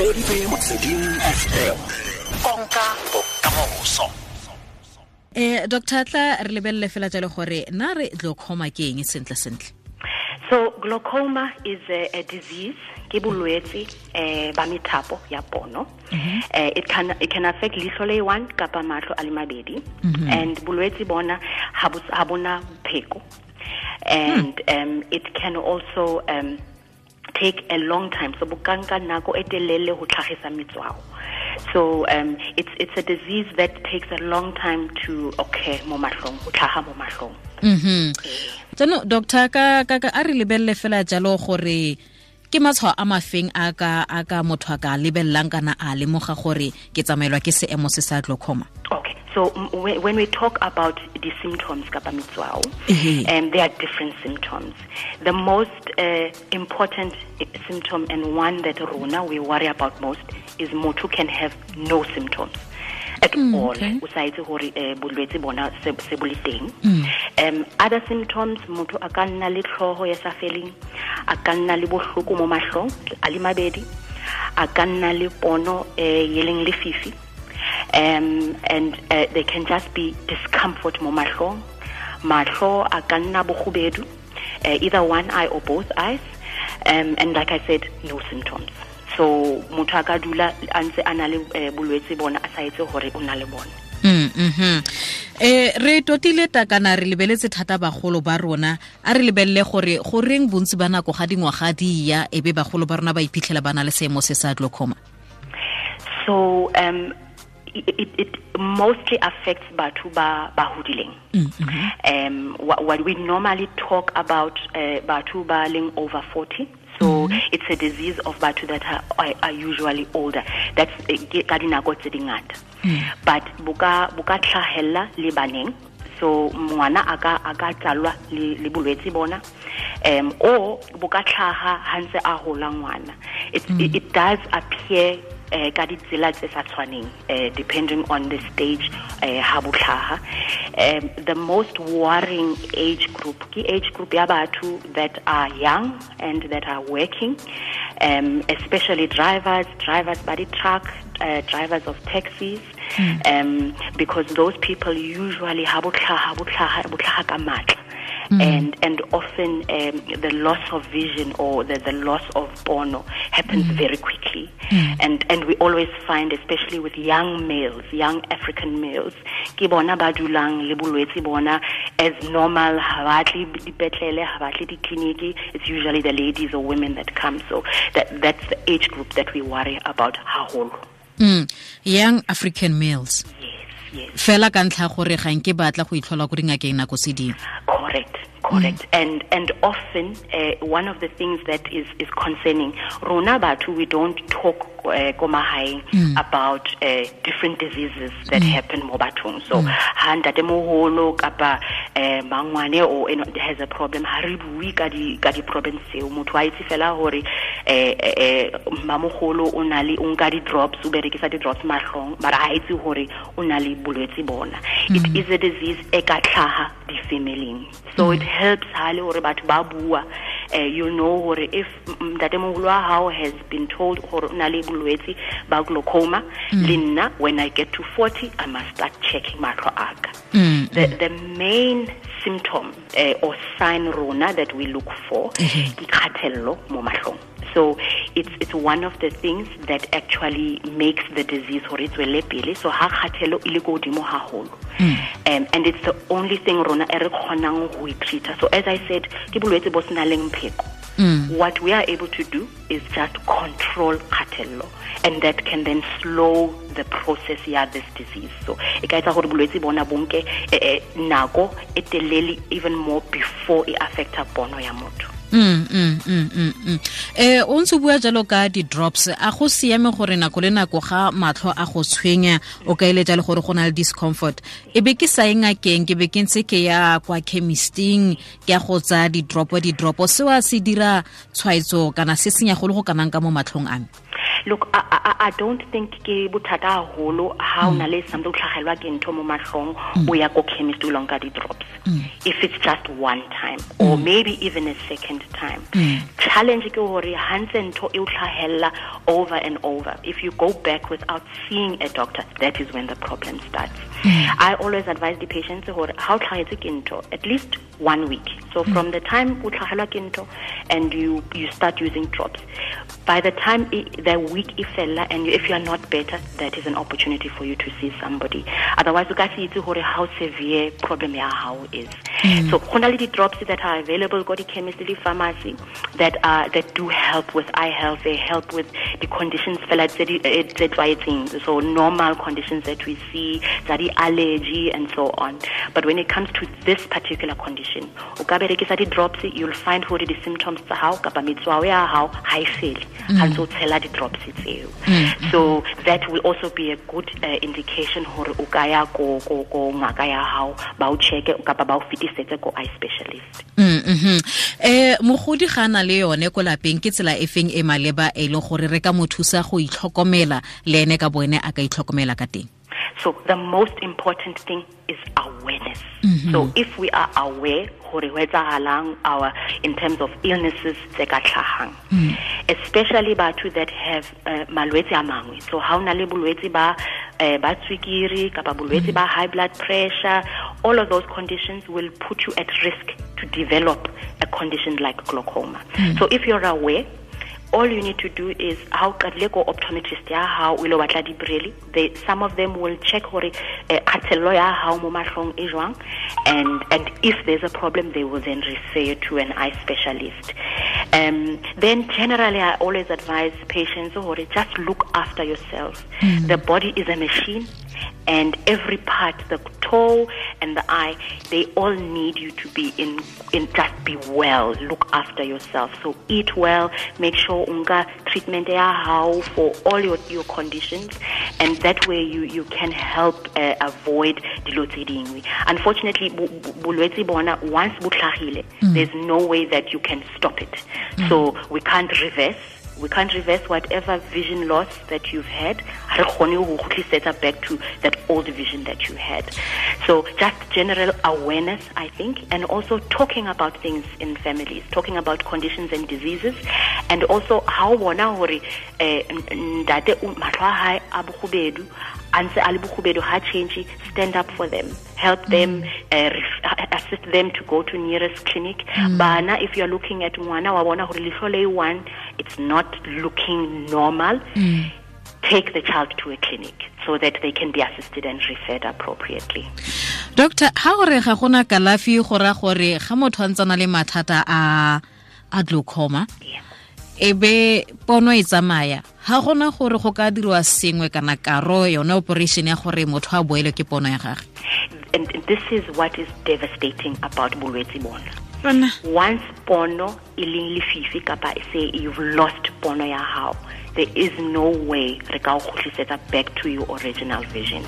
re motsweding fm konka bokamoso eh dr. Tla re lebelele fela jalo gore na re glaucoma ke eng sentle sentle? So glaucoma is a, a disease ke bolwetse eh ba methapo ya pono. Eh it can it can affect leihlo le one kapa mahlo a le mabedi. And bolwetse bona ha ha bona pheko. And um it can also um take a long time. So bukanka nako e telele ho tlhagisa metswao. So um it's it's a disease that takes a long time to occur mo mahlong ho tlhaga mo mahlong. Mhm jaanong doctor ka ka a re lebelele fela jalo gore ke matshwao a mafeng a ka a ka motho a ka lebellang kana a lemoga gore ke tsamaelwa ke seemo se sa glaucoma Okay, so mm, when, we talk about the symptoms Ehe. um, there are different symptoms. The most uh, important uh, symptom and one that Rona we worry about most is motho can have no symptoms at all. okay. O sa itse hore eh, bolwetse bona se se bo le teng. Um, other symptoms motho a ka nna le tlhogo ya sa feleng, a ka nna le bohloko mo mahlong a le mabedi, a ka nna le pono eh, leng lefifi um, and uh, there can just be discomfort mo mahlong. Mahlo a ka nna bogobedu uh, either one eye or both eyes. Um, and like i said no symptoms. So motho a ka dula a ntse a na le eh, bolwetse bona a sa etse gore o na le bona. Mhm eh re totile takana re lebeletse thata bagolo ba rona. A re lebelele gore goreng bontsi ba nako ga dingwaga di ya e be bagolo ba rona ba iphitlhela ba na le seemo se sa glaucoma so um, it, it, mostly affects batho ba ba hodileng. Um, what, what we normally talk about uh, batho ba leng over 40 so it's a disease of batho that are, are, are usually older. That's eh, ka dinako tse dingata but boka boka tlhahella le baneng so ngwana a ka a ka tlalwa le bolwetse bona. Um or boka tlhaga ha ntse a hola ngwana. It, it, it does appear eh ka ditsela tse sa tshwaneng eh depending on the stage eh ha bo tlhaga um the most worrying age group ke age group ya batho that are young and that are working um especially drivers drivers by the truck uh, drivers of taxis um because those people usually ha bo tlhaga bo tlhaga ka matla and and often um, the loss of vision or the, the loss of pono happens very quickly. And and we always find especially with young males young african males ke bona ba dulang bona as normal ha ba tle dipetlele ha ba tle dikliniki it's usually the ladies or women that come. So that that's the age group that we worry about haholo. Mm. young african males. Yes yes. Fela ka ntlha gore ga nke batla go itlhola ko dingakeng nako se dingwe Correct, correct. And and often uh, one of the things that is is concerning Rona Batu, we don't talk uh, komahai about uh, different diseases that happen mo bathong. So handa moholo kapa uh, mangwane or has a problem ha re bue ka di ka di problems tseo motho a itse fela hore eh eh mamogolo o na le o nka di drops o berekisa di drops mahlong mara ha itse hore o na le bolwetse bona. It is a disease e ka di femeleng so it helps hale hore batho ba bua. Uh, you know hore if ntatemogolo wa hao has been told hore o na le bolwetse ba glaucoma le nna when i get to 40 i must start checking mahlo aka Mm, the, the main symptom uh, or sign rona that we look for ke kgatello mo mahlong. So it's it's one of the things that actually makes the disease hore tswele pele. So ha kgatello e le ko godimo haholo. Um, and it's the only thing rona e re kgonang ho e treata. So as i said ke bolwetse bo se nang leng pheko what we are able to do is just control kgatello and that can then slow the process ya this disease. So e ka etsa gore bolwetse bona bonke nako e telele even more before e affecta pono ya motho Mm, mm, mm, mm, mm. eh o ntse bua jalo ka di-drops. A go siame gore nako le nako ga matlho a go tshwenya o ka eletsa le gore go na le discomfort. E be ke sa e ngakeng ke be ke ntse ke ya kwa chemisting ke go tsaya di-dropo di-dropo. Seo a se dira tshwaetso kana se senyagolo go kanang ka mo matlhong a me look I, I, i don't think ke bothata haholo ha o na mm. le sampe o tlhagelwa ke ntho mo mahlong mm. o ya ko chemist o lonka di-drops. Mm. If it's just one time or maybe even a second time. Challenge ke hore ha ntse ntho e o tlhahella over and over if you go back without seeing a doctor that is when the problem starts Mm. i always advise the patients hore ha o tlhagetse ke ntho at least one week. So mm. from the time o tlhagelwa ke ntho and you you start using drops by the time the week e fella and if you are not better that is an opportunity for you to see somebody. Otherwise o ka see how severe problem ya hao is so go na le di-drops that are available go di-chemist le pharmacy that are that do help with eye health. They help with the conditions tse di- eh, so normal conditions that we see tsa di-allergy and so on. But when it comes to this particular condition o ka di-drops you'll find hore di-symptoms tsa hao kapa metswao ya hao ha e fele. Ha ntse o tshela di-drops tseo. So that will also be a good uh, indication hore o ka ya ko ko ko ngaka ya hao ba o check kapa ba o fetisetse ko eye specialist Mm -hmm. Eh mogodi ga na le yone ko lapeng ke tsela e feng e maleba e leng gore re ka mo thusa go itlhokomela le ene ka boene a ka itlhokomela ka teng. So the most important thing is awareness. So if we are aware gore ho etsagalang our in terms of illnesses tse ka tlhahang especially batho that have uh, malwetse a mangwe so ha na le bolwetse ba uh, ba tswikiri kapa bolwetse ba high blood pressure all of those conditions will put you at risk to develop a condition like glaucoma. So if you're aware all you need to do is how qadile ko optometrist ya hao o ile batla dibrele they some of them will check hore eh, kgatelelo ya hao mo e jwang and and if there's a problem they will then refer you to an eye specialist. Um, then generally i always advise patients hore just look after yourself. The body is a machine and every part the toe and the eye they all need you to be in in just be well. Look after yourself. So eat well. Make sure unga treatment how for all your your conditions. And that way you you can help uh, avoid dilo tse dingwe. Unfortunately bo- bo- bolwetse bona once bo tlhagile there's no way that you can stop it. So we can't reverse we can't reverse whatever vision loss that you've had. Re kgone ho kgutlisetsa back to that old vision that you had. So just general awareness i think and also talking about things in families talking about conditions and diseases and also how bona hore eh, ntate mahlo a a a ntse a le ha change stand up for them help them uh, ref- assist them to go to nearest clinic mm. bana if you are looking at ngwana wa bona gore letlho le one it's not looking normal mm. take the child to a clinic so that they can be assisted and referred appropriately Doctor ha gore ga gona kalafi go ra gore ga motho a ntsana le mathata a a glaucoma yeah. E be pono e tsamaya. Ha gona gore go ka dirwa sengwe kana karo yone operation ya gore motho a boele ke pono ya gage? And this is what is devastating about bolwetse bona. Bona once pono e leng lefifi kapa e se you've lost pono ya hao there is no way re ka o kgutlisetsa back to your original vision.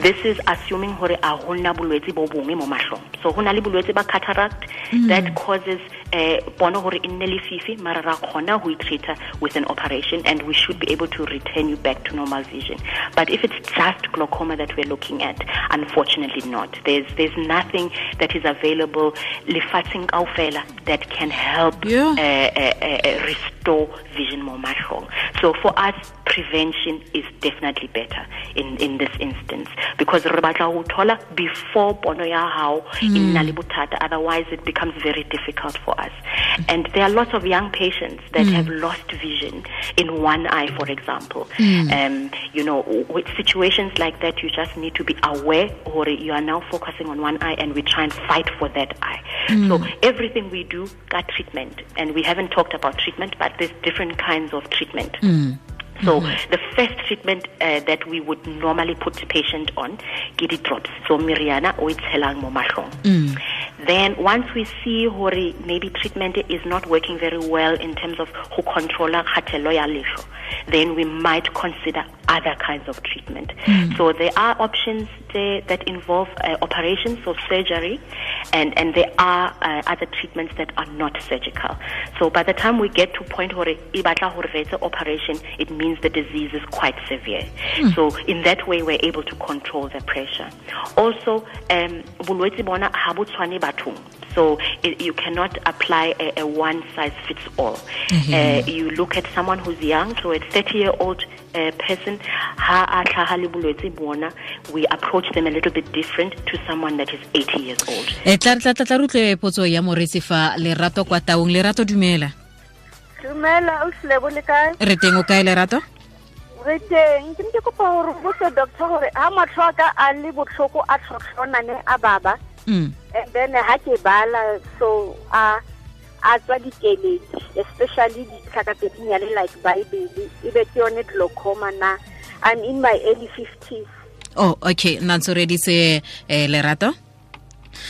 This is assuming hore a hona bolwetse bo bongwe mo mahlong. So hona le bolwetse ba cataract that mm. causes uh, pono hore e nne lefifi mara ra kgona ho treata with an operation and we should be able to return you back to normal vision. But if it's just glaucoma that we're looking at unfortunately not. There's there's nothing that is available lefatsheng kaofela that can help Yeah. uh, uh, uh, restore vision mo mahlong. So for us prevention is definitely better in in this instance. Because re batla ho thola before pono ya hao e nna le bothata otherwise it becomes very difficult for us. And there are lots of young patients that mm. have lost vision in one eye for example. Mm. Um you know with situations like that you just need to be aware or you are now focusing on one eye and we try and fight for that eye. Mm. So everything we do got treatment. And we haven't talked about treatment but there's different kinds of treatment. So mm-hmm. the first treatment uh, that we would normally put patient on ke di-drops so miriana o tshelang mo mahlong then once we see hore maybe treatment is not working very well in terms of ho controla kgatello ya leihlo then we might consider other kinds of treatment. Hmm. So there are options there that involve uh, operations or surgery, and, and there are uh, other treatments that are not surgical. So by the time we get to point where batla hore re etse operation, it means the disease is quite severe. So in that way, we're able to control the pressure. Also, um, So it, you cannot apply a, a one size fits all. Uh, you look at someone who's young, so a 30 year old uh, person, we approach them a little bit different to someone that is 80 years old. e tla tla tla tla re potso ya moretsi fa lerato kwa taung lerato dumela dumela o bo le kae re teng o kae lerato re teng ke ne ke kopa gore botse doctor gore ha matlho a ka a le botlhoko a tlhotlhonane a baba mm. And then ha ke bala so a a tswa dikeledi especially ditlhaka tse dinnyane like bible. Ebe ke yone glaucoma na. I'm in my early fifties. Oh okay. Nantse re editse eh, lerato?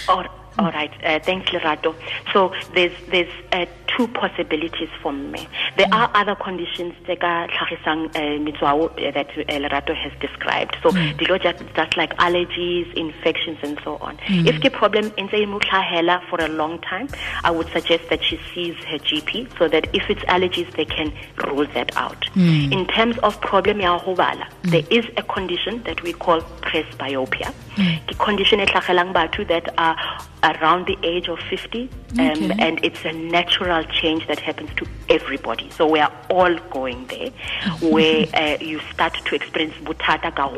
All, all right. Uh, thanks, Lerato. So there's there's uh, two possibilities for me. There are other conditions eh, eh, that are tlhagisang, uh, metswao, uh, that Lerato has described. So mm. dilo just, just like allergies, infections, and so on. Mm. If the problem in tlhahela for a long time, I would suggest that she sees her GP so that if it's allergies, they can rule that out. Mm. In terms of problem ya ho there is a condition that we call presbyopia. Ke condition e tlhagelang batho that are around the age of 50 um, Okay. and it's a natural change that happens to everybody. So we are all going there where uh, you start to experience butata ka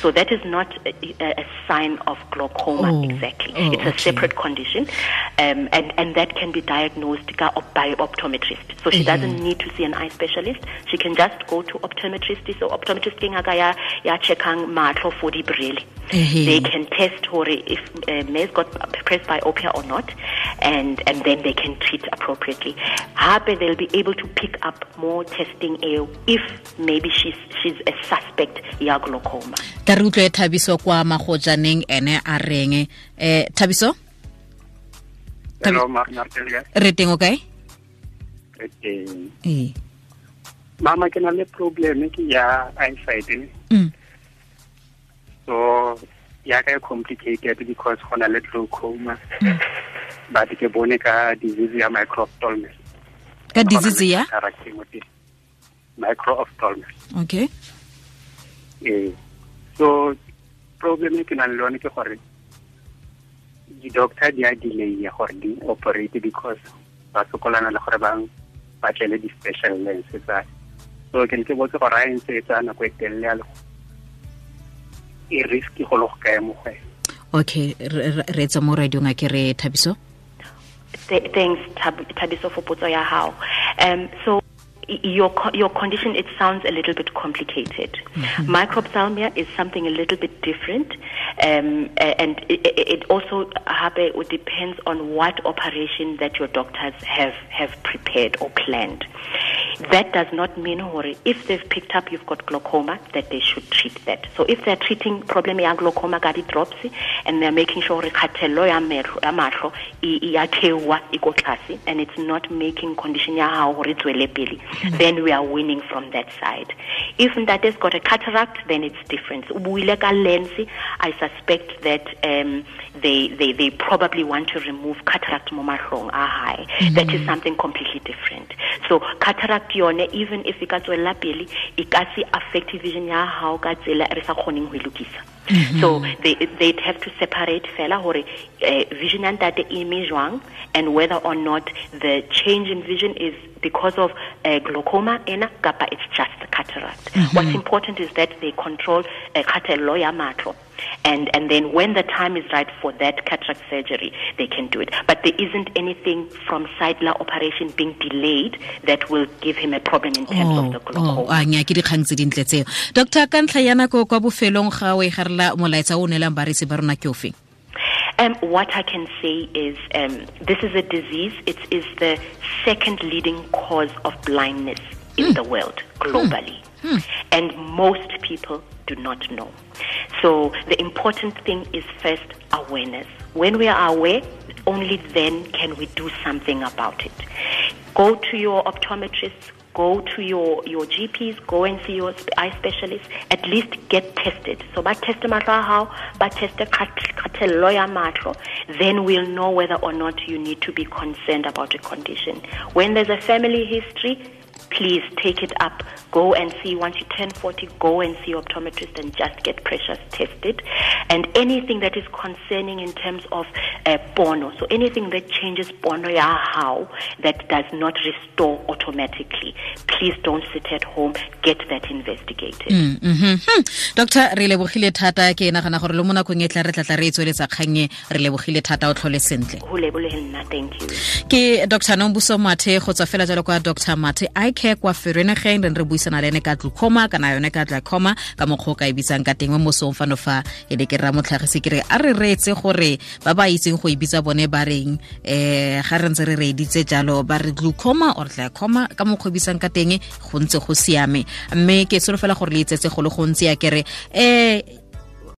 so that is not a, a, sign of glaucoma Oh. exactly. Oh, it's a okay. separate condition. Um, and, and that can be diagnosed by optometrist. So she Yeah. doesn't need to see an eye specialist. She can just go to optometrist. So optometrist ke ngaka ya ya checkang mahlo for brele they can test hore if uh, May's got presbyopia or not, and and then they can treat appropriately. Hape they'll be able to pick up more testing if maybe she's she's a suspect ya glaucoma. ka re utlwe thabiso kwa magojaneng ene a reng eh thabiso Hello, Mark Nartelia. re teng o kae Okay. ee Mama ke na le problem ke ya eyesight ne. Mm. So ya ka complicated because gona le glaucoma. But ke bone ka disease ya microphthalmia. ka disease ya. Microphthalmia. okay Eh. So problem e ke nang le yone ke gore di-doctor di a delay ya gore di operate because ba sokolana le gore bang batlele di-special lens tsa so ke ne ke botse gore a e ntse e tsaya nako e telele ya le e risky go le go kaya mo go okay re etsa mo radiong a ke re thabiso Th- Thanks, Tab- Tabiso, for potso ya hao. Um, so your your condition it sounds a little bit complicated. Microphthalmia is something a little bit different, um, and it, it it also it depends on what operation that your doctors have have prepared or planned. That does not mean hore if they've picked up you've got glaucoma that they should treat that. So if they're treating problem ya glaucoma ka drops and they're making sure hore kgatelelo ya metro ya mahlo e ya theoha ko tlase and it's not making condition ya hao hore e tswele pele then we are winning from that side. If ntate's got a cataract then it's different. O buile ka lens I suspect that um, they, they they probably want to remove cataract mo mahlong a high. That is something completely different. So cataract yone even if e ka tswella pele e ka se affect vision ya hao ka tsela re sa kgoneng ho e lokisa. So they they'd have to separate fela hore uh, vision ya ntate e eme jwang and whether or not the change in vision is because of uh, glaucoma ena kapa it's just cataract. What's important is that they control uh, kgatelelo ya mahlo and and then when the time is right for that cataract surgery they can do it. But there isn't anything from sidela operation being delayed that will give him a problem in terms of the glaucoma. nya ke dikgang tse dintle tseo. Doctor ka ntlha ya nako kwa bofelong ga o e garela molaetsa o neelang barisi ba rona ke ofe? Um, what I can say is um, this is a disease. It is the second leading cause of blindness in the world globally. And most people do not know. So the important thing is first awareness. When we are aware, only then can we do something about it. Go to your optometrist, go to your, your GPs, go and see your eye specialist, at least get tested. So ba test how, ba test ya mahlo, then we'll know whether or not you need to be concerned about a condition. When there's a family history, please take it up. Go and see, once you turn 40, go and see your optometrist and just get pressures tested. And anything that is concerning in terms of uh, bono, so anything that changes bono ya how, that does not restore automatically, please don't sit at home, get that investigated. Mm -hmm. hmm. doctor re lebogile thata ke nagana gore le mo nakong e tla re tlatla re e tsweletsa kgang e re lebogile thata o tlhole sentle Ho lebohile nna, Thank you. ke dr nombuso mathe go tswa fela jalo kwa dr mathe i care kwa ferenegeng re re buisana le ene ka glaucoma kana yone ka glaucoma ka mokgwa o ka e bitsang ka teng mo mosong fano fa e le ke rra motlhagisi ke re a re reetse gore ba ba itseng go e bitsa bone ba reng. Um ga re ntse re reeditse jalo ba re glaucoma or glaucoma ka mokgwa o e bitsang ka teng go ntse go siame. Mme ke solofela gore le itsetse go le gontsi ya kere um